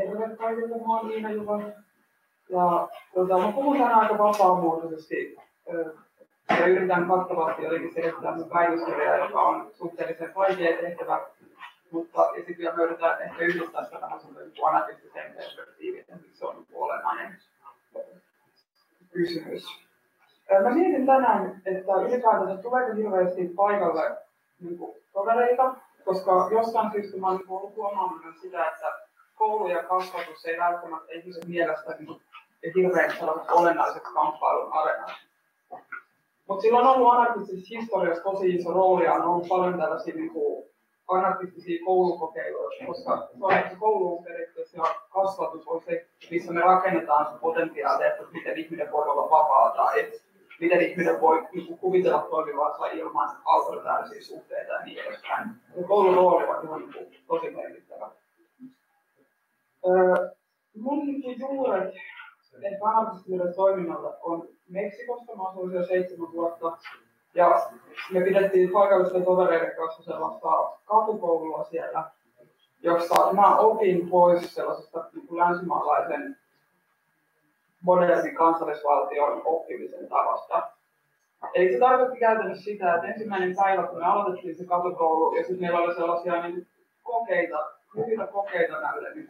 Terve kaikille, mä oon Juva. Ja tota, mä puhun tänään aika vapaamuotoisesti ja yritän kattavasti jotenkin selittää mun päivyskirjaa, joka on suhteellisen vaikea tehtävä, mutta ja sitten vielä me ehkä yhdistää sitä vähän semmoisen anarkistiseen perspektiiviin, että se on olennainen kysymys. Mä mietin tänään, että ylipäätänsä tuleeko hirveästi paikalle niin kuin, tovereita, koska jostain syystä mä oon ollut huomannut myös sitä, että koulu ja kasvatus ei välttämättä ihmisen mielestä niin hirveän olennaiseksi kamppailun areenaksi. Mutta sillä on ollut anarkistisessa historiassa tosi iso rooli ja on ollut paljon tällaisia niin kuin, anarkistisia koulukokeiluja, koska se koulu on periaatteessa ja kasvatus on se, missä me rakennetaan se potentiaali, että miten ihminen voi olla vapaa tai miten ihminen voi niin kuvitella toimivansa ilman autoritäärisiä suhteita ja niin edespäin. koulun rooli on ihan niin tosi merkittävä. Öö, mun juuret ehkä anarkistiselle toiminnalle on Meksikosta. Mä asuin siellä seitsemän vuotta. Ja me pidettiin paikallisten tovereiden kanssa sellaista katukoulua siellä, jossa mä opin pois sellaisesta niin kuin länsimaalaisen modernin kansallisvaltion oppimisen tavasta. Eli se tarkoitti käytännössä sitä, että ensimmäinen päivä, kun me aloitettiin se katukoulu, ja sitten meillä oli sellaisia niin kokeita, lyhyitä kokeita näille niin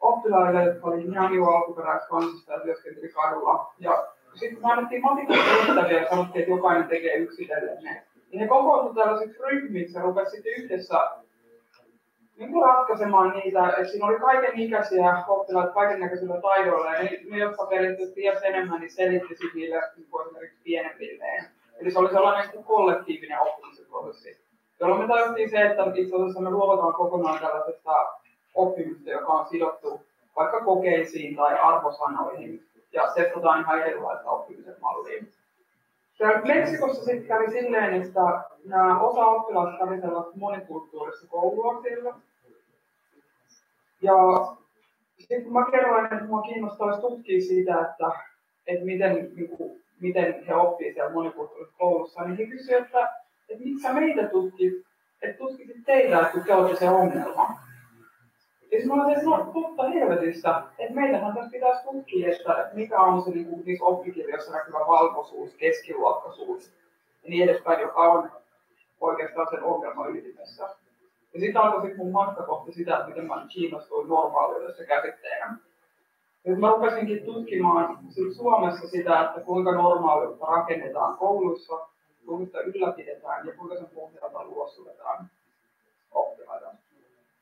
oppilaille, jotka oli ihan jo alkuperäiskansasta ja työskenteli kadulla. Ja sitten me annettiin matikasta ja sanottiin, että jokainen tekee yksitellen ne. Ja ne kokoontuivat tällaisiksi ryhmiksi ja rupesivat sitten yhdessä niin kuin ratkaisemaan niitä, että siinä oli kaiken ikäisiä oppilaita kaiken näköisillä taidoilla, ja ne, jotka periaatteessa tiesi enemmän, niin selitti niille niin kuin esimerkiksi pienemmilleen. Eli se oli sellainen niin kollektiivinen oppimisen prosessi, jolloin me tajuttiin se, että itse asiassa me luovutaan kokonaan tällaisesta oppimista, joka on sidottu vaikka kokeisiin tai arvosanoihin, ja testataan ihan erilaista oppimisen mallia. Ja Meksikossa sitten kävi silleen, että nämä osa oppilaista kävi sellaista monikulttuurista koulua siellä. Ja sitten kun mä kerroin, että mua kiinnostaisi tutkia sitä, että, että miten, niin kuin, miten he oppii siellä monikulttuurisessa koulussa, niin he kysyivät, että, että miksi sä meitä tutkit, että tutkisit teitä, että te olette se ongelma. Ja sitten mä olin, että no totta helvetistä, että meillähän tässä pitäisi tutkia, että mikä on se niin kuin, niissä oppikirjoissa näkyvä valkoisuus, keskiluokkaisuus ja niin edespäin, joka on oikeastaan sen ongelman ytimessä. Ja sitten alkoi sitten mun matka kohti sitä, että miten mä kiinnostuin normaaliudessa käsitteenä. Nyt mä rupesinkin tutkimaan sit Suomessa sitä, että kuinka normaaliutta rakennetaan kouluissa, kuinka sitä ylläpidetään ja kuinka sen pohjalta luosutetaan.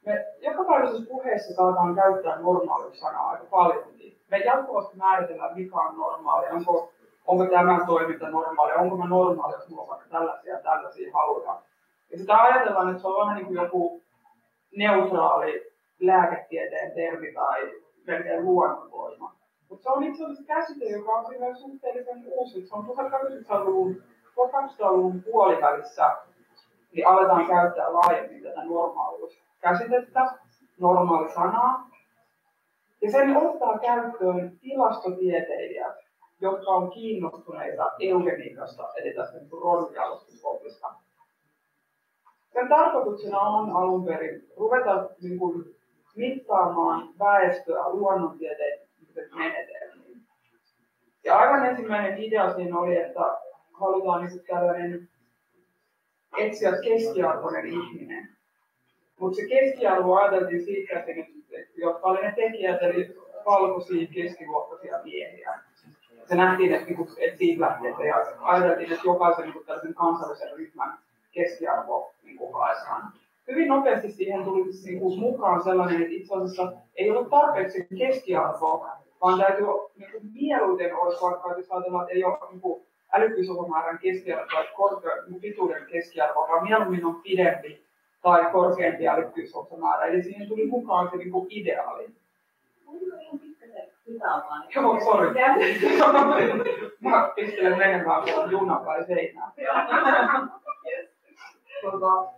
Me jokapäiväisessä puheessa saataan käyttää normaalius-sanaa aika paljonkin. Me jatkuvasti määritellään, mikä on normaali, onko, onko tämä toiminta normaali, onko mä normaali, jos mulla vaikka tällaisia tällaisia haluja. Ja sitä ajatellaan, että se on vähän niin kuin joku neutraali lääketieteen termi tai melkein luonnonvoima. Mutta se on itse asiassa käsite, joka on siinä suhteellisen uusi. Se on 1800-luvun, 1800-luvun puolivälissä, niin aletaan käyttää laajemmin tätä normaalius käsitettä, normaali sanaa. Ja sen ottaa käyttöön tilastotieteilijät, jotka on kiinnostuneita eugeniikasta, eli tästä niin rodunjalostusopista. Sen tarkoituksena on alun perin ruveta niin kuin, mittaamaan väestöä luonnontieteen menetelmiin. Ja aivan ensimmäinen idea siinä oli, että halutaan niin tällainen etsiä keskiarvoinen ihminen. Mutta se keskiarvo ajateltiin siitä, että jotka oli ne tekijät, eli valkoisia keskiluokkaisia miehiä. Se nähtiin, että, niinku, että siitä lähtee, ja ajateltiin, että jokaisen niin tällaisen kansallisen ryhmän keskiarvo niin haetaan. Hyvin nopeasti siihen tuli niin kuin, mukaan sellainen, että itse asiassa ei ollut tarpeeksi keskiarvoa, vaan täytyy niin kuin, mieluiten olisi vaikka, jos ajatellaan, että ei ole niin kuin, älykkyyslukumäärän keskiarvo tai korkean pituuden keskiarvo, vaan mieluummin on pidempi tai korkeampi älykkyysosamäärä. Eli siihen tuli mukaan se niinku ideaali. Joo, sori. Mä pistelen menemään, kun juna vai seinään. Tota,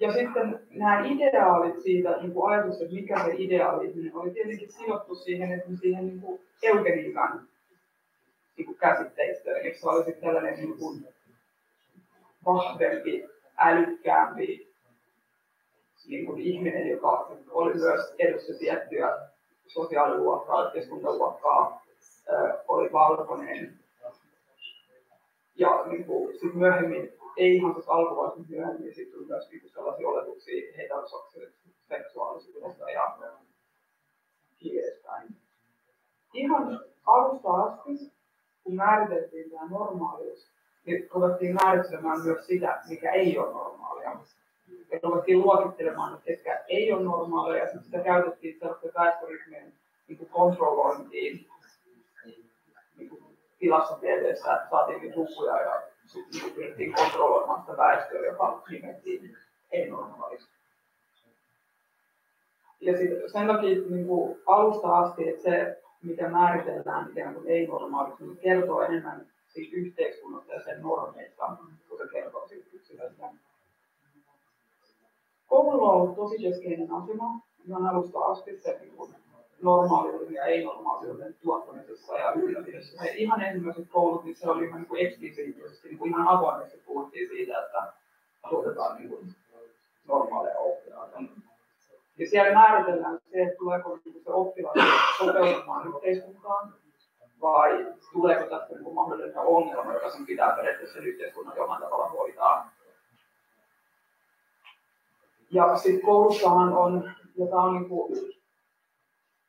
ja sitten nämä ideaalit siitä, niin kuin ajatus, että mikä se ideaali oli tietenkin sidottu siihen, että siihen niin kuin eugeniikan niin kuin käsitteistöön, jossa olisi tällainen niin kuin vahvempi älykkäämpi, niin kuin ihminen, joka oli myös edusti tiettyä sosiaaliluokkaa, yhteiskuntaluokkaa, oli valkoinen. Ja niin kuin, sit myöhemmin, ei ihan tuossa alkuvaiheessa myöhemmin, sitten tuli myös niin kuin sellaisia oletuksia heteroseksuaalisuudesta ja niin edespäin. Ihan alusta asti, kun määriteltiin tämä normaalius, niin ruvettiin määrittelemään myös sitä, mikä ei ole normaalia. Ja ruvettiin luokittelemaan, että ketkä ei ole normaalia, ja sitä käytettiin sellaisten väestöryhmien niin kuin kontrollointiin niin kuin tilastotieteessä, että saatiin niitä lukuja ja sitten niin pyrittiin kontrolloimaan sitä väestöä, joka nimettiin ei-normaalista. Ja sitten sen takia niin kuin alusta asti, että se, mikä määritellään ikään kuin ei-normaaliksi, niin kertoo enemmän siitä yhteiskunnasta ja sen normeista, kun se kertoo siitä yksilöstä. Koululla on ollut tosi keskeinen asema ihan alusta asti se niin normaaliuden ja ei-normaaliuden tuottamisessa ja ylläpidossa. Ihan ensimmäiset koulut, niin se oli ihan niin eksplisiittisesti, niin kuin ihan avoimesti puhuttiin siitä, että tuotetaan niin kuin normaaleja oppilaita. Ja siellä määritellään se, että tuleeko niin se oppilas sopeutumaan yhteiskuntaan vai tuleeko tästä niin mahdollinen ongelma, joka sen pitää periaatteessa yhteiskunnan jollain tavalla hoitaa. Ja sitten koulussahan on, ja tämä on niin kuin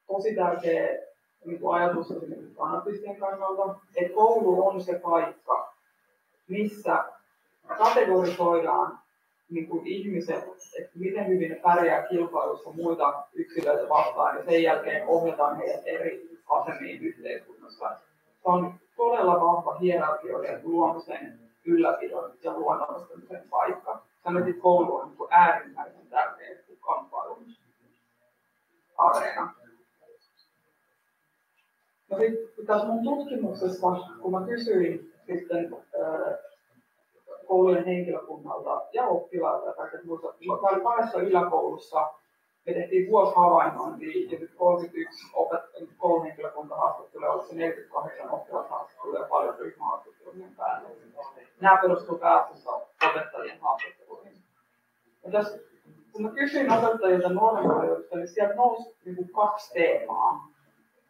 tosi tärkeä niin kuin ajatus esimerkiksi anarkistien kannalta, että koulu on se paikka, missä kategorisoidaan niin kuin ihmiset, että miten hyvin ne pärjää kilpailussa muita yksilöitä vastaan ja sen jälkeen ohjataan heidät eri asemiin yhteiskunnassa. Se on todella vahva hierarkioiden luomisen, ylläpidon ja luonnollistamisen paikka. Sanoisin, koulu on niin äärimmäisen tärkeä kamppailun areena. No sitten tässä mun tutkimuksessa, kun mä kysyin sitten koulujen henkilökunnalta ja oppilailta kaikilta muilta, mä olin kahdessa yläkoulussa, me tehtiin vuosi havainnointia ja nyt 31 opet- kouluhenkilökunta haastatteluja, oliko se 48 oppilashaastatteluja ja paljon ryhmähaastattelujen päälle. Nämä perustuvat pääasiassa opettajien haastatteluihin. Ja kun mä kysyin opettajilta normaaliudesta, niin sieltä nousi niin kuin kaksi teemaa.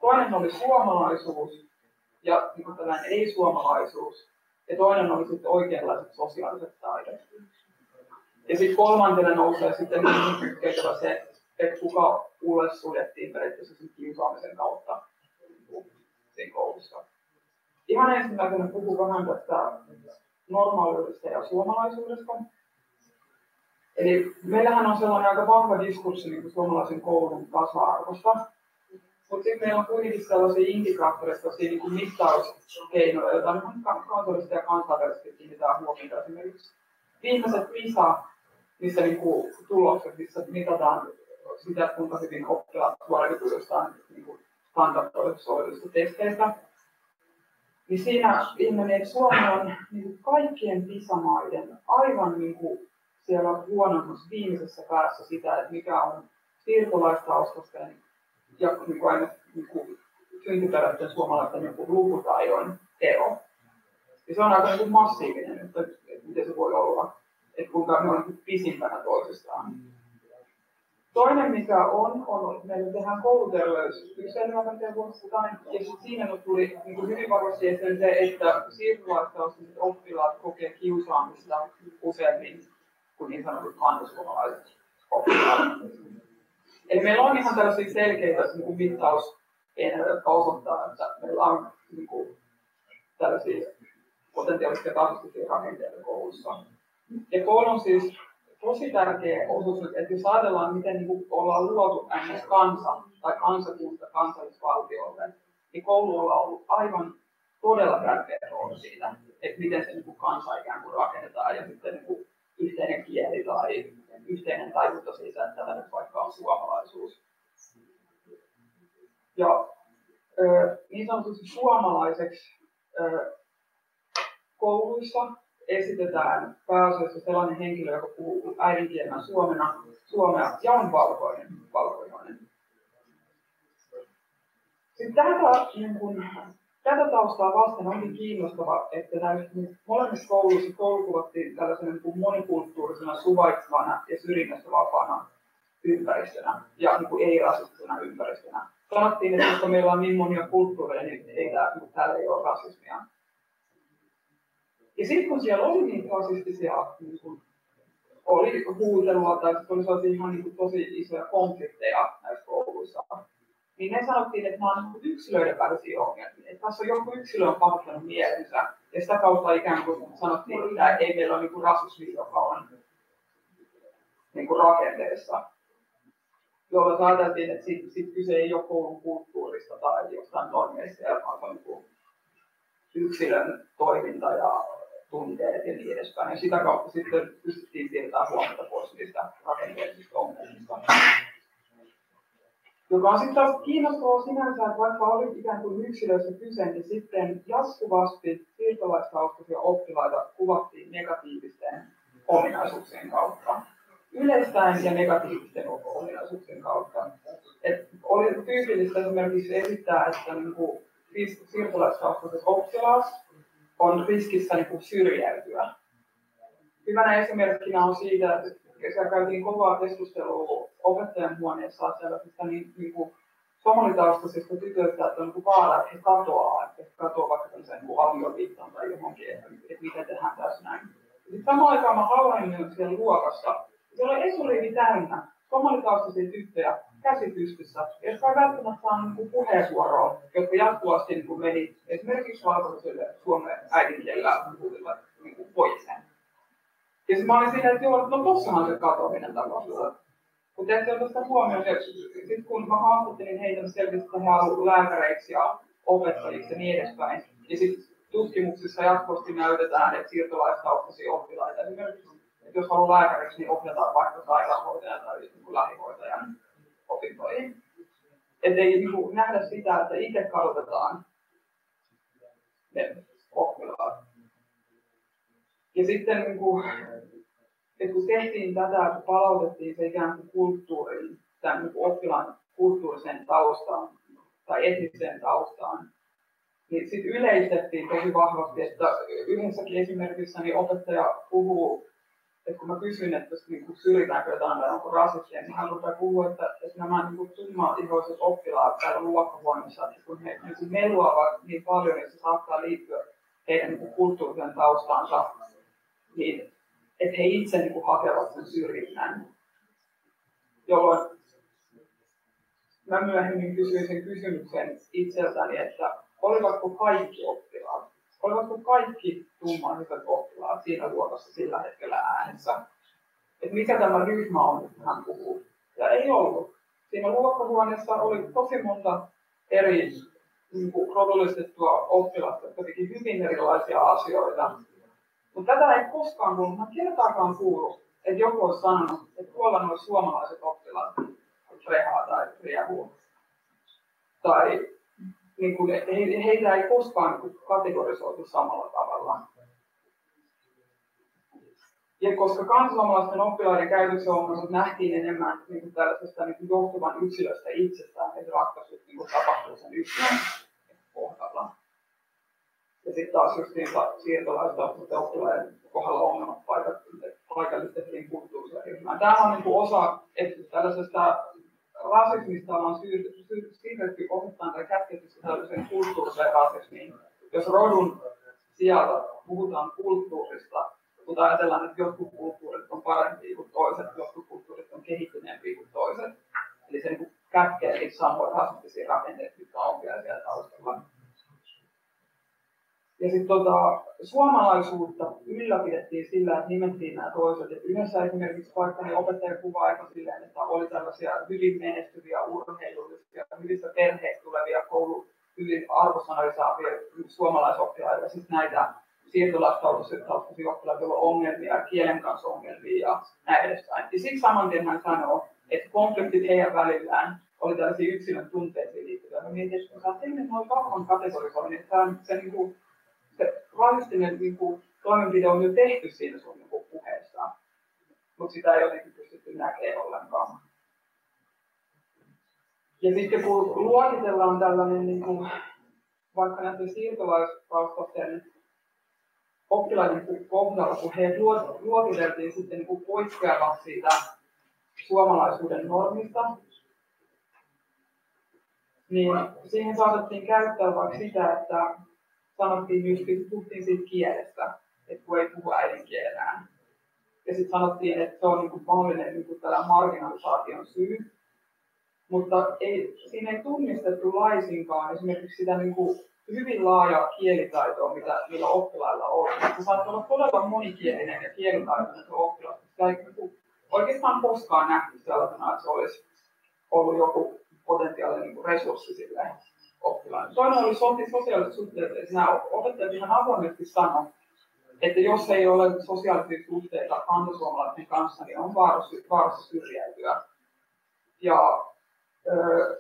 Toinen oli suomalaisuus ja niin tällainen ei-suomalaisuus. Ja toinen oli sitten oikeanlaiset sosiaaliset taidot. Ja sitten kolmantena nousee sitten niin se, että kuka ulle suljettiin periaatteessa sen kiusaamisen kautta siinä koulussa. Ihan ensimmäisenä puhun vähän tästä normaaliudesta ja suomalaisuudesta. Eli meillähän on sellainen aika vahva diskurssi niin suomalaisen koulun tasa-arvosta. Mutta sitten meillä on kuitenkin sellaisia indikaattoreita, sellaisia niin mittauskeinoja, joita ihan kansallisesti ja kansainvälisesti kiinnitetään huomiota. Esimerkiksi viimeiset PISA, missä niin kuin tulokset, missä mitataan sitä, kuinka hyvin oppilaat suoriutuvat jostain niin standardoiduista testeistä, niin siinä ilmeni, että Suomi on niin kuin kaikkien PISA-maiden aivan niin kuin siellä huonommassa viimeisessä päässä sitä, että mikä on siirtolaistaustaisten ja niin kuin aina niin kuin syntyperäisten suomalaisten niin kuin lukutaidon ero. Ja se on aika niin kuin massiivinen, että, että miten se voi olla, että kuinka ne on niin pisimpänä toisistaan. Toinen, mikä on, on että meillä tehdään kouluterveyskyselyä ja siinä tuli niin kuin hyvin vahvasti esille se, että siirtolaistaustaiset oppilaat kokee kiusaamista useammin kuin niin sanotut kantasuomalaiset oppilaat. Eli meillä on ihan tällaisia selkeitä niin kuin mittauskeinoja, jotka osoittaa, että meillä on niin kuin, tällaisia potentiaalisia rasistisia rakenteita koulussa. Ja koulu on siis tosi tärkeä osuus, että jos ajatellaan, miten niin kuin ollaan luotu ns. kansa tai kansakunta kansallisvaltiolle, niin koululla on ollut aivan todella tärkeä rooli siitä, että miten se niin kuin kansa ikään kuin rakennetaan ja sitten niin kuin yhteinen kieli tai yhteinen tajunta siitä, että tämä nyt vaikka on suomalaisuus. Ja niin sanotusti suomalaiseksi kouluissa esitetään pääasiassa sellainen henkilö, joka puhuu äidinkielenä suomena, suomea ja on valkoinen. valkoinen. Sitten tätä, niin kun, tätä taustaa vasten onkin kiinnostava, että näissä molemmissa kouluissa koulu tällaisena niin monikulttuurisena, suvaitsevana ja syrjinnästä vapaana ympäristönä ja niin kuin ei-rasistisena ympäristönä. Sanottiin, että koska meillä on niin monia kulttuureja, niin ei tää, niin täällä ei ole rasismia. Ja sitten kun siellä oli niin rasistisia, kuin, oli huutelua tai oli sellaisia ihan niin kuin, tosi isoja konflikteja näissä kouluissa, niin ne sanottiin, että nämä on niin yksilöiden välisiä ongelmia. Että tässä on joku yksilö on pahoittanut mielensä, ja sitä kautta ikään kuin sanottiin, että ei meillä ole niin rasismi, joka on niin kuin rakenteessa. Jolloin ajateltiin, että sit, sit kyse ei ole koulun kulttuurista tai jostain normeista, vaan niin yksilön toiminta ja tunteet ja niin edespäin. Ja sitä kautta sitten pystyttiin siirtämään huomiota pois niistä rakenteellisista ongelmista. Joka on sitten taas kiinnostavaa sinänsä, että vaikka oli ikään kuin yksilöissä kyse, niin sitten jatkuvasti siirtolaistaustaisia oppilaita kuvattiin negatiivisten ominaisuuksien kautta. Yleistäen ja negatiivisten ominaisuuksien kautta. Et oli tyypillistä esimerkiksi esittää, että niin kuin siirtolaistaustaiset oppilaat on riskissä niin kuin syrjäytyä. Hyvänä esimerkkinä on siitä, että käytiin kovaa keskustelua opettajan huoneessa sellaisista niin, niin kuin somalitaustasista tytöistä, että on niin vaara, että he katoaa, että he katoaa vaikka tämmöiseen niin avioliittoon tai johonkin, että, että mitä tehdään tässä näin. Sitten samaan aikaan mä havainnoin siellä luokassa, siellä oli esuriivi täynnä somalitaustisia tyttöjä käsi pystyssä, ei välttämättä saanut niin puheenvuoroa, jotka jatkuvasti niin kuin meni esimerkiksi valkoiselle suomen äidinkielellä puhuville niin poiseen. Ja mä olin siinä, että joo, no tossahan se katoaminen tapahtuu. Mutta ole sitä huomioon. Sitten kun mä haastattelin heitä, niin selvisi, että he haluavat lääkäreiksi ja opettajiksi ja niin edespäin. Ja sitten tutkimuksissa jatkuvasti näytetään, että siirtolaistaustaisia oppilaita esimerkiksi, että jos haluaa lääkäriksi, niin ohjataan vaikka sairaanhoitajan tai niin lähihoitajan opintoihin. Että ei niin nähdä sitä, että itse kadotetaan ne oppilaat. Ja sitten niin kuin, että kun tehtiin tätä, että palautettiin se ikään kuin kulttuuriin, tämän niin oppilaan kulttuuriseen taustaan tai etniseen taustaan, niin sitten yleistettiin tosi vahvasti, että yhdessäkin esimerkissä niin opettaja puhuu, että kun mä kysyin, että niin kuin syrjitäänkö jotain tai onko rasistia, niin hän rupeaa puhua, että, että nämä niin tumma-ihoiset oppilaat täällä luokkahuoneessa, että kun he niin meluavat niin paljon, että se saattaa liittyä heidän niin kulttuuriseen taustaansa, niin että he itse niin kuin hakevat sen syrjinnän. Jolloin mä myöhemmin kysyin sen kysymyksen itseltäni, että olivatko kaikki oppilaat, olivatko kaikki tummaiset oppilaat siinä luokassa sillä hetkellä äänessä, että mikä tämä ryhmä on, mistä hän puhuu. Ja ei ollut. Siinä luokkahuoneessa oli tosi monta eri niin rodullistettua oppilasta, jotka teki hyvin erilaisia asioita. Mutta tätä ei koskaan kuullut, mä kertaakaan kuullut, että joku olisi sanonut, että tuolla nuo suomalaiset oppilaat rehaa tai riehuu. Tai niin kuin, he, heitä ei koskaan kategorisoitu samalla tavalla. Ja koska kansalaisten oppilaiden käytöksen ongelmat nähtiin enemmän niin kuin tällaisesta niin kuin johtuvan yksilöstä itsestään, että ratkaisut niin kuin tapahtuu sen yksilön kohdalla. Ja sitten taas just niitä siirtolaista oppilaiden kohdalla ongelmat paikallistettiin kulttuurisia ryhmään. Tämä on niin kuin osa että tällaisesta rasismista ollaan siirretty osittain tai kätketty tällaiseen kulttuuriseen rasismiin. Jos rodun sijalla puhutaan kulttuurista, mutta ajatellaan, että jotkut kulttuurit on parempia kuin toiset, jotkut kulttuurit on kehittyneempiä kuin toiset. Eli se niin kätkee niitä samoja rasistisia rakenteita, jotka on vielä siellä taustalla. Ja sitten tota, suomalaisuutta ylläpidettiin sillä, että nimettiin nämä toiset. Et yhdessä esimerkiksi vaikka niin opettaja kuvaa aika silleen, että oli tällaisia hyvin menestyviä urheilullisia, hyvistä perheistä tulevia koulu, hyvin arvosanoja saavia suomalaisoppilaita, sitten näitä siirtolaistaustaisia oppilaita, joilla on ongelmia, kielen kanssa ongelmia ja näin edespäin. Ja siksi saman tien hän sanoo, että konfliktit heidän välillään oli tällaisia yksilön tunteisiin liittyviä. Mä mietin, että sä tehnyt noin kategorisoinnin, että se niin kuin, se rasistinen niin kuin, toimenpide on jo tehty siinä sun niin kuin, puheessa, mutta sitä ei jotenkin pystytty näkemään ollenkaan. Ja sitten kun luokitellaan tällainen, niin kuin, vaikka näiden siirtolaistaustaisten oppilaiden kohdalla, kun he luokiteltiin sitten niin kuin poikkeavat siitä suomalaisuuden normista, niin siihen saatettiin käyttää vaikka sitä, että sanottiin just, että puhuttiin siitä kielestä, että kun ei puhu äidinkielään. Ja sitten sanottiin, että se on niin kuin mahdollinen niin kuin tällä marginalisaation syy. Mutta ei, siinä ei tunnistettu laisinkaan esimerkiksi sitä niin kuin hyvin laajaa kielitaitoa, mitä niillä oppilailla on. Se saattaa olla todella monikielinen ja kielitaitoinen se oppilas. Sitä ei niin oikeastaan koskaan nähty sellaisena, että se olisi ollut joku potentiaalinen niin resurssi sille oppilaan. Toinen oli sosiaaliset suhteet, että nämä opettajat ihan avoimesti sanoivat, että jos ei ole sosiaalisia suhteita kantasuomalaisten kanssa, niin on vaarassa, syrjäytyä. Ja öö,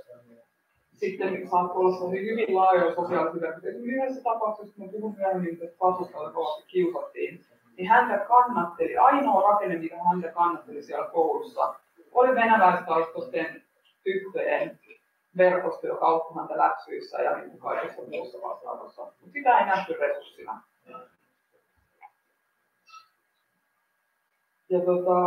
sitten saattaa olla hyvin laajoja sosiaalisia verkkoja. Yhdessä tapauksessa, kun puhun myöhemmin, että kasvustalle kovasti kiusattiin, niin häntä kannatteli, ainoa rakenne, mikä häntä kannatteli siellä koulussa, oli venäläistaustaisten tyttöjen verkosto, joka auttoi häntä läksyissä ja niin kaikessa muussa vastaavassa. Mutta sitä ei nähty resurssina. Ja tota,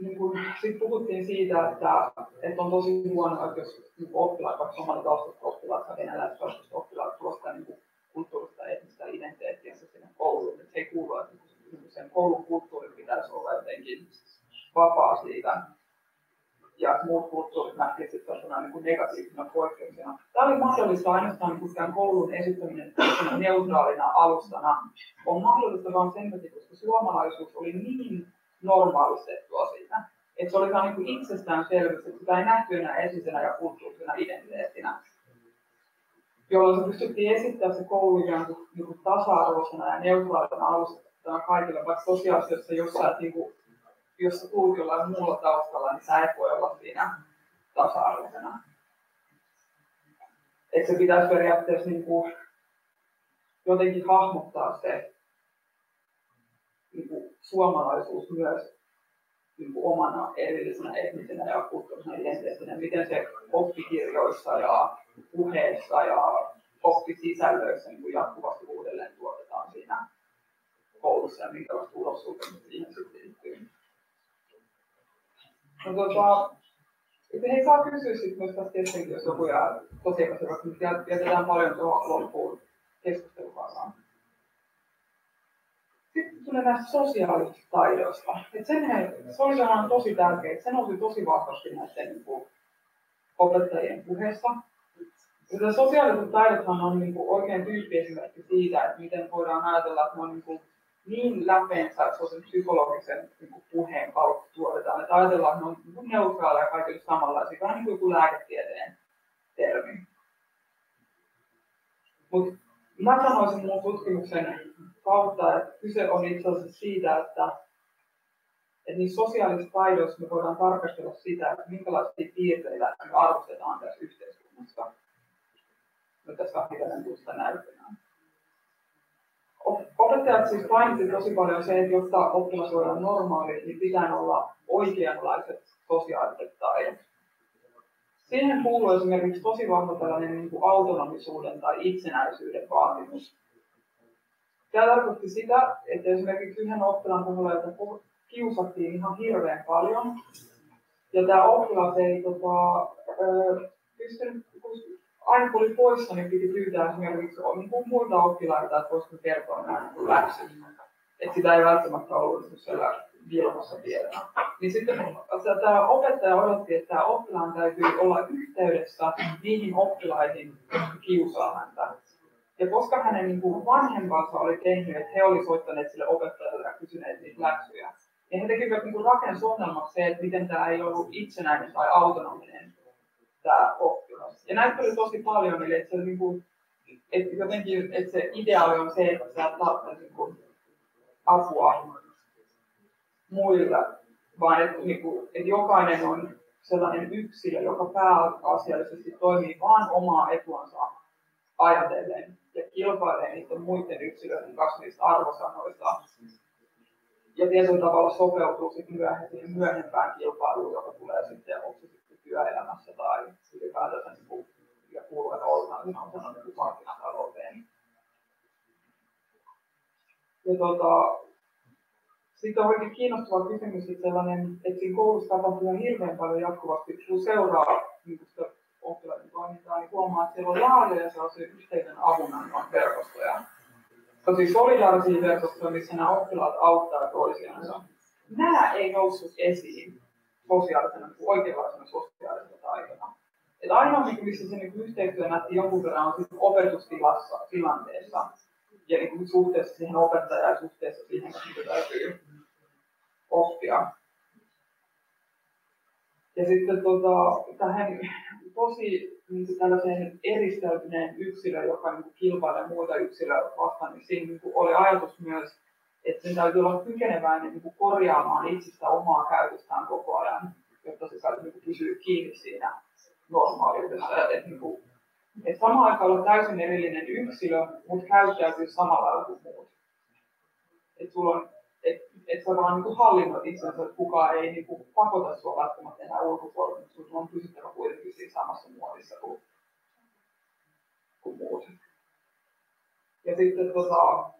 niin kun, sit puhuttiin siitä, että, että on tosi huono, että jos niin oppilaat, vaikka somalitaustaiset oppilaat tai venäläistaustaiset oppilaat tuosta niin kulttuurista etnistä identiteettiä sinne kouluun, että se ei kuulu, että niin sen koulun kulttuurin pitäisi olla jotenkin vapaa siitä ja muut kulttuurit nähtiin sitten niin negatiivisena poikkeuksena. Tämä oli mahdollista ainoastaan niin koulun esittäminen neutraalina alustana. On mahdollista vain sen takia, koska suomalaisuus oli niin normaalistettua siinä, että se oli vain niin itsestäänselvyys, että sitä ei nähty enää esisenä ja kulttuurisena identiteettinä jolloin se pystyttiin esittämään se koulu ikään kuin, niin kuin tasa-arvoisena ja neutraalina alustana kaikille, vaikka tosiasiassa jossain niin kuin, jos sä jollain muulla taustalla, niin sä et voi olla siinä tasa-arvoisena. Että se pitäisi periaatteessa niin kuin jotenkin hahmottaa se niin kuin suomalaisuus myös niin kuin omana erillisenä etnisenä ja kulttuurisena identiteettinä, miten se oppikirjoissa ja puheessa ja oppisisällöissä niin kuin jatkuvasti uudelleen tuotetaan siinä koulussa ja minkälaista ulossulkemista siihen sitten liittyy. No, tota, että hei, saa kysyä sitten myös tästä tietenkin, jos joku jää tosi epäselväksi, mutta jätetään paljon tuohon loppuun keskusteluvaalaan. Sitten tulee näistä sosiaalisista taidoista. Et sen he, se oli sellainen tosi tärkeä, se nousi tosi vahvasti näiden niin kuin, opettajien puheessa. Sosiaaliset taidothan on niin kuin, oikein tyyppiesimerkki siitä, että miten voidaan ajatella, että ne on niin kuin, niin läpeensä, että se psykologisen niin puheen kautta tuotetaan. Että ajatellaan, että ne on neutraaleja kaikille samanlaisia, vähän niin kuin lääketieteen termi. Mutta mä sanoisin mun tutkimuksen kautta, että kyse on itse asiassa siitä, että, että niissä sosiaalisissa taidoissa me voidaan tarkastella sitä, että minkälaisia piirteitä me arvostetaan tässä yhteiskunnassa. No tässä on hivenen tuosta näyttämään. Opettajat siis painotti tosi paljon se, että jotta oppilas voi olla normaali, niin pitää olla oikeanlaiset sosiaaliset taidot. Siihen kuuluu esimerkiksi tosi vahva tällainen niin kuin autonomisuuden tai itsenäisyyden vaatimus. Tämä tarkoitti sitä, että esimerkiksi yhden oppilaan kohdalla, jota kiusattiin ihan hirveän paljon, ja tämä oppilas ei tota, pystynyt, aina kun oli poissa, niin piti pyytää esimerkiksi niin kuin muilta oppilailta, että voisiko kertoa nämä läksyt. Että sitä ei välttämättä ollut siellä Vilmassa vielä. Niin sitten tämä opettaja odotti, että tämä oppilaan täytyy olla yhteydessä niihin oppilaihin, jotka kiusaa häntä. Ja koska hänen niin kuin vanhempansa oli tehnyt, että he olivat soittaneet sille opettajalle ja kysyneet niitä läksyjä, niin he tekivät niin rakensi se, että miten tämä ei ollut itsenäinen tai autonominen tämä oppilas. Ja näitä oli tosi paljon, eli että, se, niin kuin, että jotenkin että se ideaali on se, että sä tarvitset niin apua muille, vaan että, niin kuin, että jokainen on sellainen yksilö, joka pääasiallisesti toimii vain omaa etuansa ajatellen ja kilpailee niiden muiden yksilöiden kanssa niistä arvosanoista. Ja tietyllä tavalla sopeutuu sitten myöhemmin myöhempään kilpailuun, joka tulee sitten, onko se työelämässä tai ylipäätänsä niin ja kuuluen ollaan, niin niin markkinatalouteen. Ja tota, sitten on oikein kiinnostava kysymys, että, sellainen, että siinä koulussa tapahtuu hirveän paljon jatkuvasti, kun seuraa niin sitä oppilaiden toimintaa, niin huomaa, että siellä on laajoja sellaisia yhteisen avunannon verkostoja. Tosi solidaarisia verkostoja, missä nämä oppilaat auttaa toisiansa. Nämä ei noussut esiin sosiaalisena, niin oikeanlaisena sosiaalisena taitona. Et ainoa, missä se niin yhteistyö nähti jonkun verran, on opetustilassa, tilanteessa, ja niin suhteessa siihen opettajaan ja suhteessa siihen, mitä täytyy oppia. Ja sitten tota, tähän tosi niin tällaiseen eristäytyneen yksilön, joka niin kilpailee muita yksilöitä vastaan, niin siinä niin oli ajatus myös, että sen täytyy olla kykeneväinen niin kuin korjaamaan itsistä omaa käytöstään koko ajan, jotta se saisi niin pysyä kiinni siinä normaaliudessa. Että, niin kuin, samaan aikaan olla täysin erillinen yksilö, mutta käyttäytyy samalla lailla kuin muut. Että sulla on että et sä vaan niin hallinnoit itsensä, että kukaan ei niin kuin, pakota sua välttämättä enää ulkopuolelle, mutta sun on pysyttävä kuitenkin siinä samassa muodissa kuin, kuin muut. Ja sitten tota,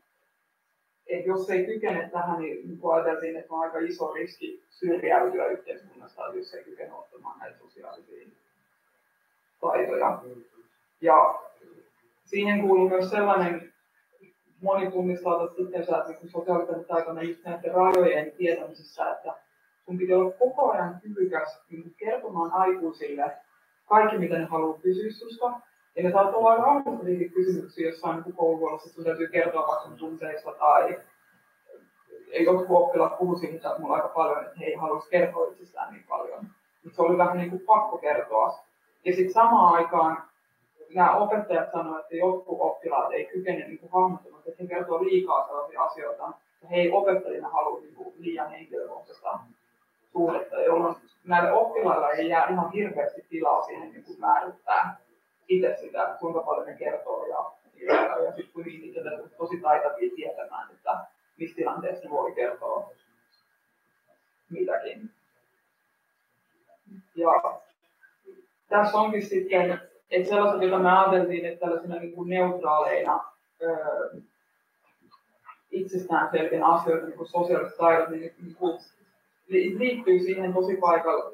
että jos ei kykene tähän, niin, niin ajateltiin, että on aika iso riski syrjäytyä yhteiskunnasta, jos ei kykene ottamaan näitä sosiaalisia taitoja. Ja siihen kuuluu myös sellainen moni tunnistaa itsensä niin sosiaalisen taitona just näiden rajojen tietämisessä, että sun pitää olla koko ajan kyvykäs niin kertomaan aikuisille kaikki, mitä ne haluaa kysyä susta. Ne saattaa olla aika kysymyksiä jossain niin kouluvuorossa, että täytyy kertoa vaikka tunteista tai jotkut oppilaat puhuu siitä mulla aika paljon, että he ei haluaisi kertoa itsestään niin paljon. Mutta se oli vähän niin kuin pakko kertoa. Ja sitten samaan aikaan nämä opettajat sanoivat, että jotkut oppilaat ei kykene niin kuin hahmottamaan, että he kertoo liikaa sellaisia asioita, ja he ei opettajina halua niin kuin liian henkilökohtaista suhdetta, jolloin näille oppilailla ei jää ihan hirveästi tilaa siihen niin kuin määrittää itse sitä, kuinka paljon ne kertoo ja, ja, ja sitten kuitenkin itse tosi taitavia tietämään, että missä tilanteessa ne voi kertoa mitäkin. Ja tässä onkin sitten että sellaiset, joita me ajateltiin, että tällaisina niin kuin neutraaleina öö, itsestään selkeänä asioita, niin kuin sosiaaliset taidot, niin, niin kuin, liittyy siihen tosi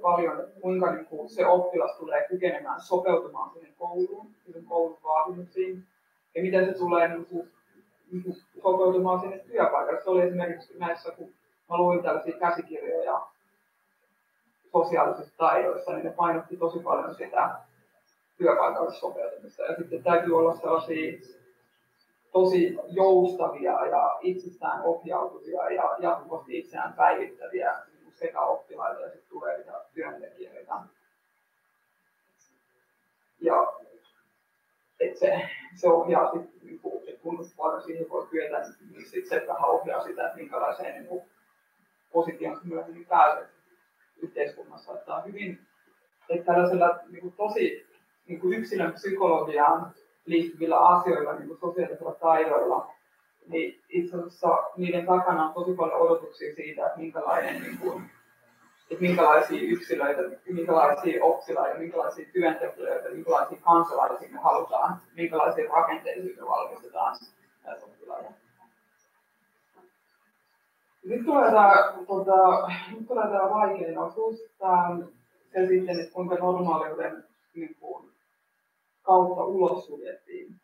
paljon, että kuinka niin kuin, se oppilas tulee kykenemään sopeutumaan siihen kouluun, siihen koulun vaatimuksiin, ja miten se tulee niin kuin, niin kuin, sopeutumaan sinne työpaikalle. Se oli esimerkiksi näissä, kun mä luin tällaisia käsikirjoja sosiaalisista taidoista, niin ne painotti tosi paljon sitä työpaikalle sopeutumista. Ja sitten täytyy olla sellaisia tosi joustavia ja itsestään ohjautuvia ja jatkuvasti itseään päivittäviä sekä oppilaita ja sitten tulevia työntekijöitä. Ja että se, se ohjaa sitten, niin kun paljon siihen voi kyetä, niin sit se vähän ohjaa sitä, että minkälaiseen niin positioon myöhemmin pääset yhteiskunnassa. Että on hyvin, että tällaisella niin kuin, tosi niin kuin yksilön psykologiaan liittyvillä asioilla, niin kuin sosiaalisilla taidoilla, niin itse asiassa niiden takana on tosi paljon odotuksia siitä, että minkälainen niin kuin, että minkälaisia yksilöitä, minkälaisia oppilaita, minkälaisia työntekijöitä, minkälaisia kansalaisia me halutaan, minkälaisia rakenteellisia me valmistetaan näitä oppilaita. Nyt tulee tämä, tota, nyt tulee tämä vaikein osuus, tämä se sitten, että kuinka normaaliuden niin kuin, kautta ulos suljettiin.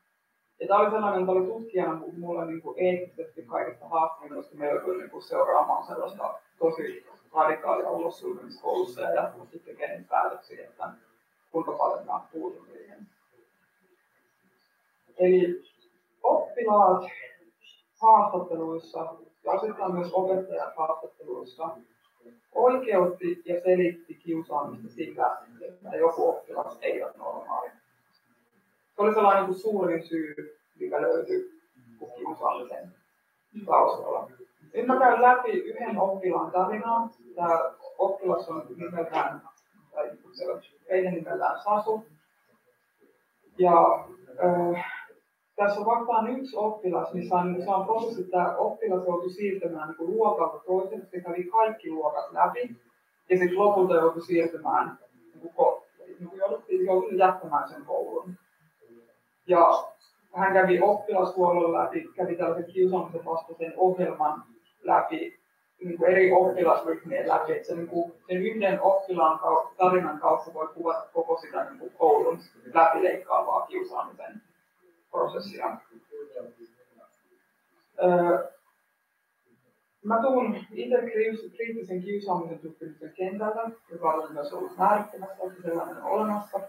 Ja tämä oli sellainen, että oli tutkijana mulle niin kuin eettisesti kaikista haastavin, koska me joutui niin kuin seuraamaan sellaista tosi radikaalia ulos koulussa ja jatkuvasti tekemään päätöksiä, että kuinka paljon mä puutun siihen. Eli oppilaat haastatteluissa ja osittain myös opettajat haastatteluissa oikeutti ja selitti kiusaamista sillä, että joku oppilas ei ole normaali. Se oli sellainen niin suurin syy, mikä löytyi kiusaamisen taustalla. Nyt mä käyn läpi yhden oppilaan tarinaa. Tämä oppilas on nimeltään, tai eilen nimellään Sasu. Ja äh, tässä on vastaan yksi oppilas, missä on, se on prosessi, että oppilas joutui siirtymään niin luokalta toiselle, se kävi kaikki luokat läpi, ja sitten lopulta joutui siirtymään, niin kuin, niin kuin joutui jättämään sen koulun. Ja hän kävi oppilashuollon läpi, kävi tällaisen kiusaamisen vastaisen ohjelman läpi niin kuin eri oppilasryhmien läpi. Että se, niin kuin, sen yhden oppilaan tarinan kautta voi kuvata koko sitä niin kuin koulun läpileikkaavaa kiusaamisen prosessia. Öö, mä tuun itse kriittisen kiusaamisen tutkimuksen kentältä, joka on myös ollut määrittämässä, että sellainen olemassa.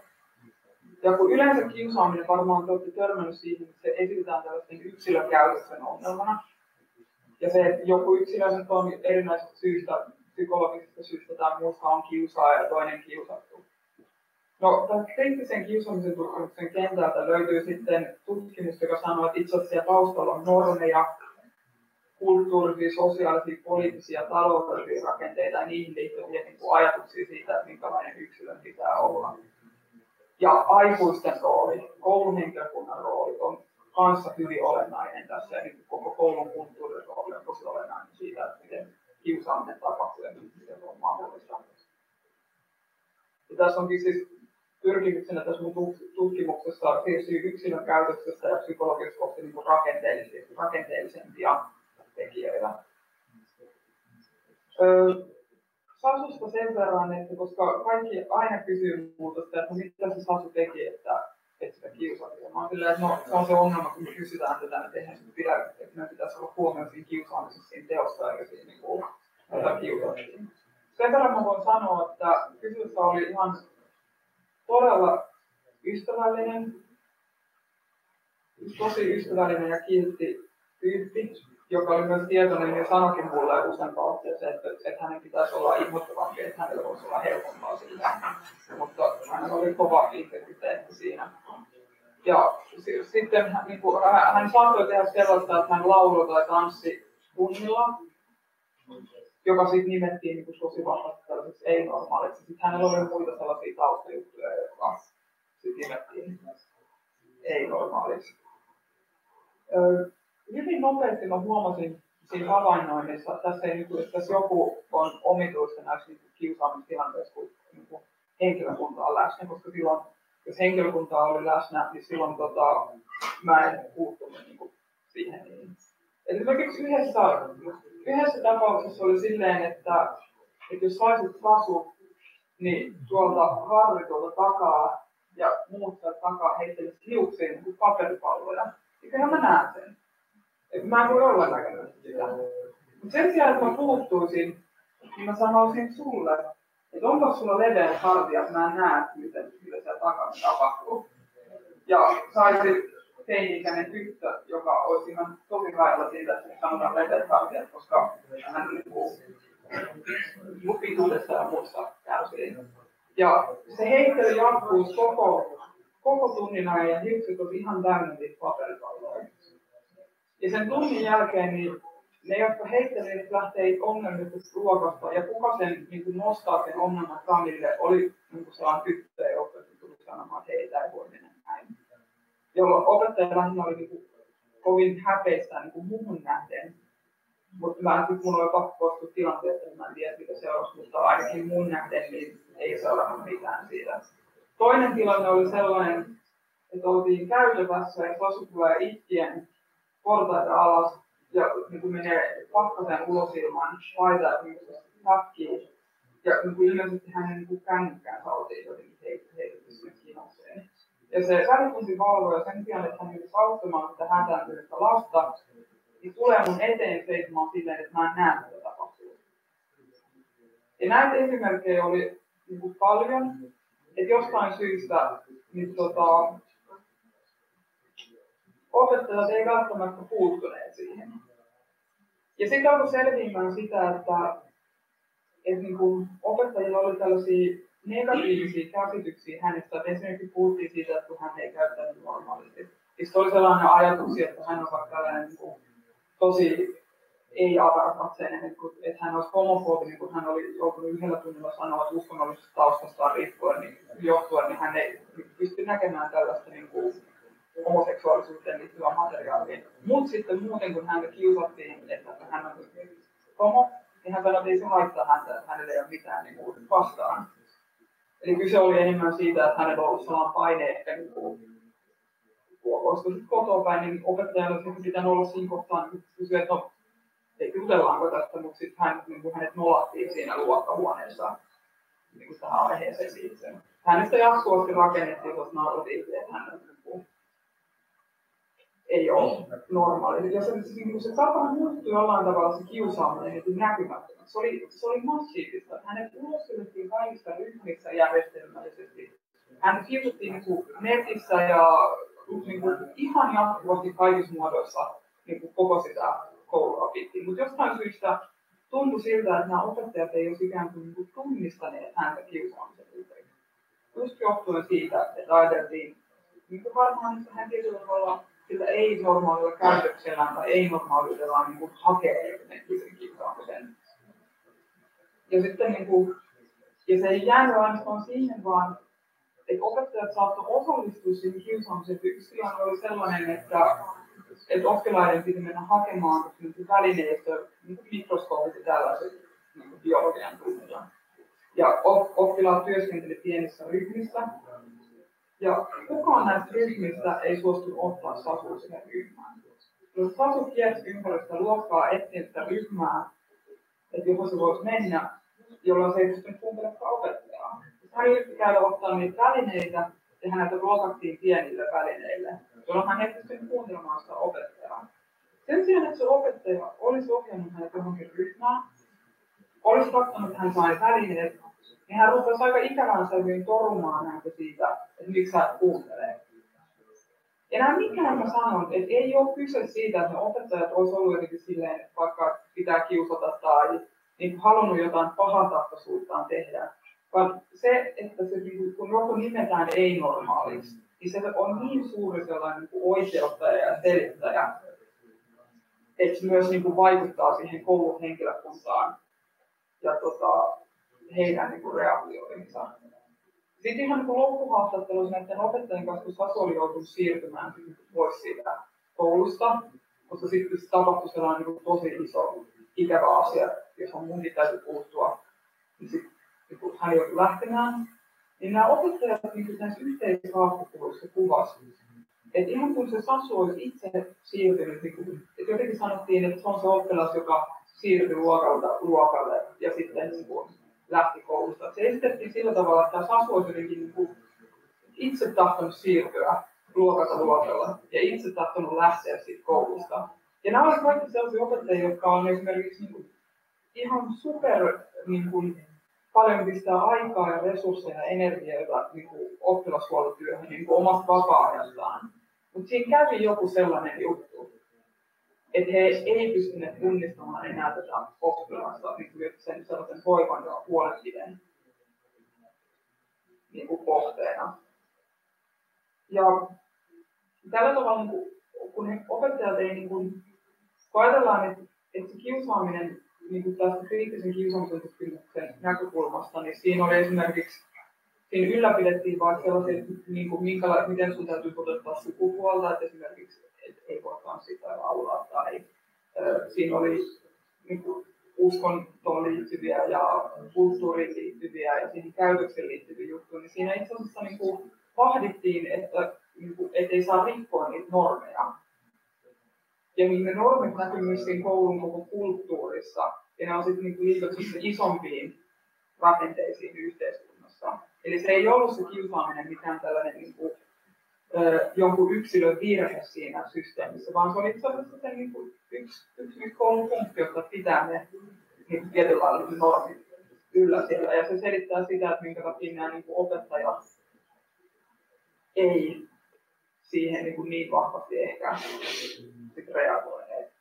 Ja kun yleensä kiusaaminen varmaan te olette törmännyt siihen, että se esitetään tällaisen yksilökäytöksen ongelmana. Ja se, että joku yksilö on erinäisistä syistä, psykologisista syistä tai muusta on kiusaaja ja toinen kiusattu. No, tämän kriittisen kiusaamisen tutkimuksen kentältä löytyy sitten tutkimus, joka sanoo, että itse asiassa taustalla on normeja, kulttuurisia, sosiaalisia, poliittisia, taloudellisia rakenteita ja niihin liittyviä niin ajatuksia siitä, että minkälainen yksilön pitää olla. Ja aikuisten rooli, kouluhenkilökunnan rooli on kanssa hyvin olennainen tässä ja niin koko koulun kulttuurin rooli on tosi olennainen siitä, että miten kiusaaminen tapahtuu ja miten se on mahdollista. Ja tässä onkin siis pyrkimyksenä tässä mun tutkimuksessa siirtyy yksilön käytöksestä ja psykologisesta kohti niin rakenteellisempia tekijöitä. Sasusta sen verran, että koska kaikki aina kysyy muuta että no mitä se Sasu teki, että, että sitä kiusaamista. Mä silleen, että no, se on se ongelma, kun me kysytään tätä, että eihän sitä pidä, että meidän pitäisi olla huomioon siinä kiusaamisessa siinä teossa, eikä siinä niin kuin, kiusattiin. Sen verran mä voin sanoa, että kysyssä oli ihan todella ystävällinen, tosi ystävällinen ja kiltti tyyppi joka oli myös tietoinen ja sanokin mulle useampaan otteeseen, että, että hänen pitäisi olla inhottavampi, että hänellä voisi olla helpompaa sillä. Mutta hän oli kova integriteetti siinä. Ja sitten niin kuin, hän saattoi tehdä sellaista, että hän lauloi tai tanssi tunnilla, joka sitten nimettiin niin tosi vahvasti tällaiseksi ei-normaaliksi. Sitten hänellä oli muita sellaisia taustajuttuja, jotka sitten nimettiin ei-normaaliksi hyvin nopeasti mä huomasin siinä havainnoinnissa, että tässä, ei, niin tässä joku on omituista näissä niin kiusaamistilanteissa, kun niin kuin henkilökunta on läsnä, koska silloin, jos henkilökunta oli läsnä, niin silloin tota, mä en puuttunut niin kuin, siihen. Esimerkiksi yhdessä, yhdessä tapauksessa oli silleen, että, että jos saisit vasu, niin tuolta harri tuolta takaa ja muut takaa heittelisi hiuksiin niin paperipalloja. Ja kyllä mä näen sen. Mä en voi olla näkemättä sitä. Mutta sen sijaan, että mä puuttuisin, niin mä sanoisin sulle, että onko sulla leveät hartiat, mä en näe, miten, mitä siellä takana tapahtuu. Ja saisit teini-ikäinen tyttö, joka olisi ihan tosi lailla siitä, että sanotaan leveät hartiat, koska hän liikkuu pituudessa ja muusta kärsii. Ja se heittely jatkuu koko, koko tunnin ajan ja hiukset on ihan täynnä paperipalloja. Ja sen tunnin jälkeen niin ne, jotka heittelivät, lähtee ongelmista ruokasta ja kuka sen niin kuin nostaa sen ongelman kamille, oli niin kuin sellainen tyttö, joka tuli sanomaan, että heitä ei voi mennä näin. Jolloin opettaja lähinnä oli niin kuin, kovin häpeistä niin kuin muuhun nähden. Mutta mä sitten mun oli pakko poistua tilanteesta, että mä en tiedä mitä seurasi, mutta ainakin mun nähden niin ei seurannut mitään siitä. Toinen tilanne oli sellainen, että oltiin käytävässä ja Sasu tulee itkien portaita alas ja niin kuin menee pakkaseen ulos ilman paitaa takkiin. Ja niin kuin ilmeisesti hänen niin kuin kännykkäänsä oltiin jotenkin heitetty sinne kinokseen. Ja se välituntivalvoja sen sijaan, että hän menisi auttamaan sitä hätääntynyttä lasta, niin tulee mun eteen seisomaan silleen, että mä en näe, mitä tapahtuu. Ja näitä esimerkkejä oli niin kuin paljon, että jostain syystä niin tota, opettajat ei välttämättä puuttuneet siihen. Ja sitten alkoi selviämään sitä, että, että niin kuin opettajilla oli tällaisia negatiivisia käsityksiä hänestä, esimerkiksi puhuttiin siitä, että hän ei käyttänyt normaalisti. Sitten oli sellainen ajatus, että hän on tällainen niin kuin, tosi ei avarakatseinen, että, että hän olisi homofobinen, kun hän oli joutunut yhdellä tunnilla sanoa, että uskonnollisesta taustastaan riippuen, niin johtuen, niin hän ei pysty näkemään tällaista niin kuin, homoseksuaalisuuteen liittyvää materiaalia. Mutta sitten muuten, kun häntä kiusattiin, että hän on homo, niin hän sanoi, että ei se häntä, että hänellä ei ole mitään niin kuin, vastaan. Eli kyse oli enemmän siitä, että hänellä on ollut sellainen paine ehkä niin olisiko sitten kotoa päin, niin opettajan olisi pitänyt olla siinä kohtaa niin kysyä, että no, eikö jutellaanko tästä, mutta sitten hän, niin kuin hänet nolattiin siinä luokkahuoneessa niin kuin tähän aiheeseen siitä. Hänestä jatkuvasti rakennettiin tuossa narratiivia, että hän ei ole normaali. Ja se, niin se tapa muuttui jollain tavalla se kiusaaminen niin näkymättömäksi. Se oli, se oli massiivista. Hänet ulossuljettiin kaikista ryhmissä järjestelmällisesti. Hän kiusattiin niin netissä ja niin kuin, ihan jatkuvasti kaikissa muodoissa niin kuin koko sitä koulua pitkin. Mutta jostain syystä tuntui siltä, että nämä opettajat ei olisi ikään kuin, niin kuin tunnistaneet häntä kiusaamisen yhteydestä. Just johtuen siitä, että ajateltiin, niin kuin varmaan hän tietyllä tavalla sillä ei-normaalilla käytöksellään tai ei-normaaliudella niin kuin hakee jotenkin sen kiusaamisen. Ja sitten niin kuin, ja se ei jäänyt ainoastaan siihen, vaan että opettajat saattoivat osallistua siihen kiusaamiseen. Yksi tilanne oli sellainen, että, että oppilaiden piti mennä hakemaan niin välineistö, niin mikroskoopit ja tällaiset niin biologian tunnilla. Ja oppilaat työskentelivät pienissä ryhmissä. Ja kukaan näistä ryhmistä ei suostu ottaa Sasua sinne ryhmään. Jos Sasu kiersi ympäri sitä luokkaa etsiä sitä ryhmää, että johon se voisi mennä, jolloin se ei pystynyt kuuntelemaan opettajaa hän yritti käydä ottaa niitä välineitä ja häneltä ruokattiin pienille välineille, jolloin hän ei pystynyt kuuntelemaan sitä opettajaa. Sen sijaan, että se opettaja olisi ohjannut hänet johonkin ryhmään, olisi katsonut, että hän sai välineet, niin hän rupesi aika ikävän sävyyn torumaan häntä siitä, että miksi hän kuuntelee. Ja nämä mikään mä sanon, että ei ole kyse siitä, että opettajat olisivat ollut jotenkin silleen, että vaikka pitää kiusata tai niin halunnut jotain pahantahtoisuuttaan tehdä, vaan se, että se, niin kun joku nimetään ei-normaaliksi, niin se on niin suuri sellainen niin oikeuttaja ja selittäjä, että se myös niin kuin vaikuttaa siihen koulun henkilökuntaan ja tota, heidän niin kuin reaktioihinsa. Sitten ihan niin loppuhaastattelussa näiden opettajien kanssa, kun Sasu oli joutunut siirtymään pois siitä koulusta, koska sitten se tapahtui sellainen niin tosi iso ikävä asia, johon munkin täytyy puuttua, niin sitten kun hän joutui lähtemään, niin nämä opettajat niin näissä yhteishaastatteluissa kuvasivat, että ihan kun se Sasu olisi itse siirtynyt, niin kuin, että jotenkin sanottiin, että se on se oppilas, joka siirtyi luokalta luokalle ja sitten niin kuin, lähti koulusta. Se esitettiin sillä tavalla, että Sasu olisi jotenkin kuin, itse tahtonut siirtyä luokalta luokalla ja itse tahtonut lähteä siitä koulusta. Ja nämä olivat kaikki sellaisia opettajia, jotka on esimerkiksi niin kuin, ihan super niin kuin, paljon pistää aikaa ja resursseja ja energiaa niin kuin oppilashuoltotyöhön niin kuin omasta vapaa-ajastaan. Mutta siinä kävi joku sellainen juttu, että he ei pystyneet tunnistamaan enää tätä oppilasta niin sen sellaisen hoivan ja huolenpiden niin kuin kohteena. Ja tällä tavalla, niin kuin, kun he opettajat ei, niin kuin, kun ajatellaan, että, että se kiusaaminen niin kuin tästä kriittisen kiusaamisen tutkimuksen näkökulmasta, niin siinä oli esimerkiksi, siinä ylläpidettiin vaikka sellaisia, niin kuin minkäla- miten sun täytyy toteuttaa sukupuolta, että esimerkiksi ei voi tanssia tai laulaa, tai ö, siinä oli niin kuin, uskontoon liittyviä ja kulttuuriin liittyviä ja siihen käytökseen liittyviä juttuja, niin siinä itse asiassa niin kuin, vahdittiin, että niin kuin, ei saa rikkoa niitä normeja. Ja niin ne normit näkyy myös siinä koulun koko kulttuurissa, ja ne on sitten niin liitetty isompiin rakenteisiin yhteiskunnassa. Eli se ei ollut se kiusaaminen mitään tällainen niin kuin, jonkun yksilön virhe siinä systeemissä, vaan se oli itse asiassa se niin kuin, yksi, yksi koulun funkti, joka pitää ne niin tietyllä lailla normit yllä siellä. Ja se selittää sitä, että minkä takia nämä niin opettajat ei siihen niin, kuin niin vahvasti ehkä reagoineet.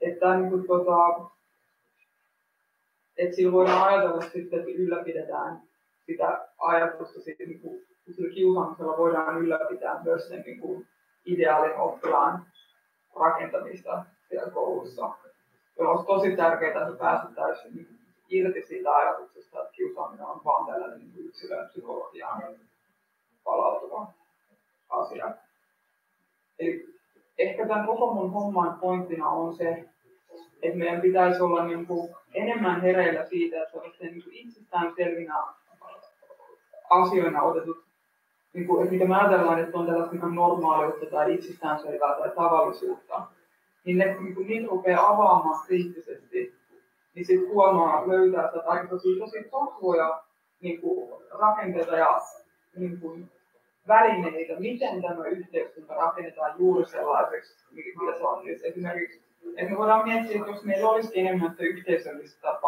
Että, niin kuin, tota, että sillä voidaan ajatella sitten, että ylläpidetään sitä ajatusta, siitä, niin kuin, sillä kiusaamisella voidaan ylläpitää myös sen niin kuin, ideaalin oppilaan rakentamista siellä koulussa. Ja olisi tosi tärkeää, että päästettäisiin niin irti siitä ajatuksesta, että kiusaaminen on vain tällainen niin yksilön psykologiaan palautuva asia. Eli ehkä tämän koko mun homman pointtina on se, että meidän pitäisi olla niin kuin enemmän hereillä siitä, että olisi niin kuin itsestään selvinä asioina otetut, niin kuin, että mitä me ajatellaan, että on tällaista niin normaaliutta tai itsestäänselvää tai tavallisuutta, niin ne, niin kun niitä rupeaa avaamaan kriittisesti, niin sitten huomaa löytää sitä aika tosi, tosi vahvoja niin kuin rakenteita ja niin kuin välineitä, miten tämä yhteiskunta rakennetaan juuri sellaiseksi, mitä se on nyt. Esimerkiksi, että me voidaan miettiä, että jos meillä olisi enemmän yhteisöllistä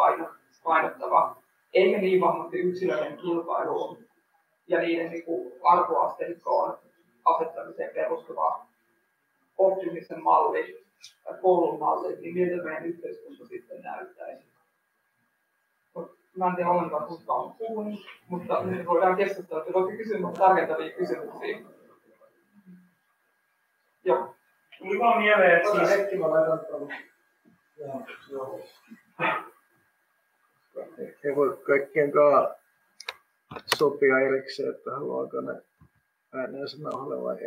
painottavaa, eikä niin vahvasti yksilöiden kilpailuun ja niiden niin kuin arvoasteikkoon asettamiseen perustuva optimisen malli tai koulun malli, niin miltä meidän yhteiskunta sitten näyttäisi. Mä en tiedä ollenkaan, kuinka on puhunut, mutta me voidaan keskustella, että voitte kysyä tarkentavia kysymyksiä. Joo. Tuli vaan mieleen, että siis... Hetki mä laitan tuon. Joo. Ei voi kaikkien kanssa sopia erikseen, että haluaako ne ääneen sanoa vai ei.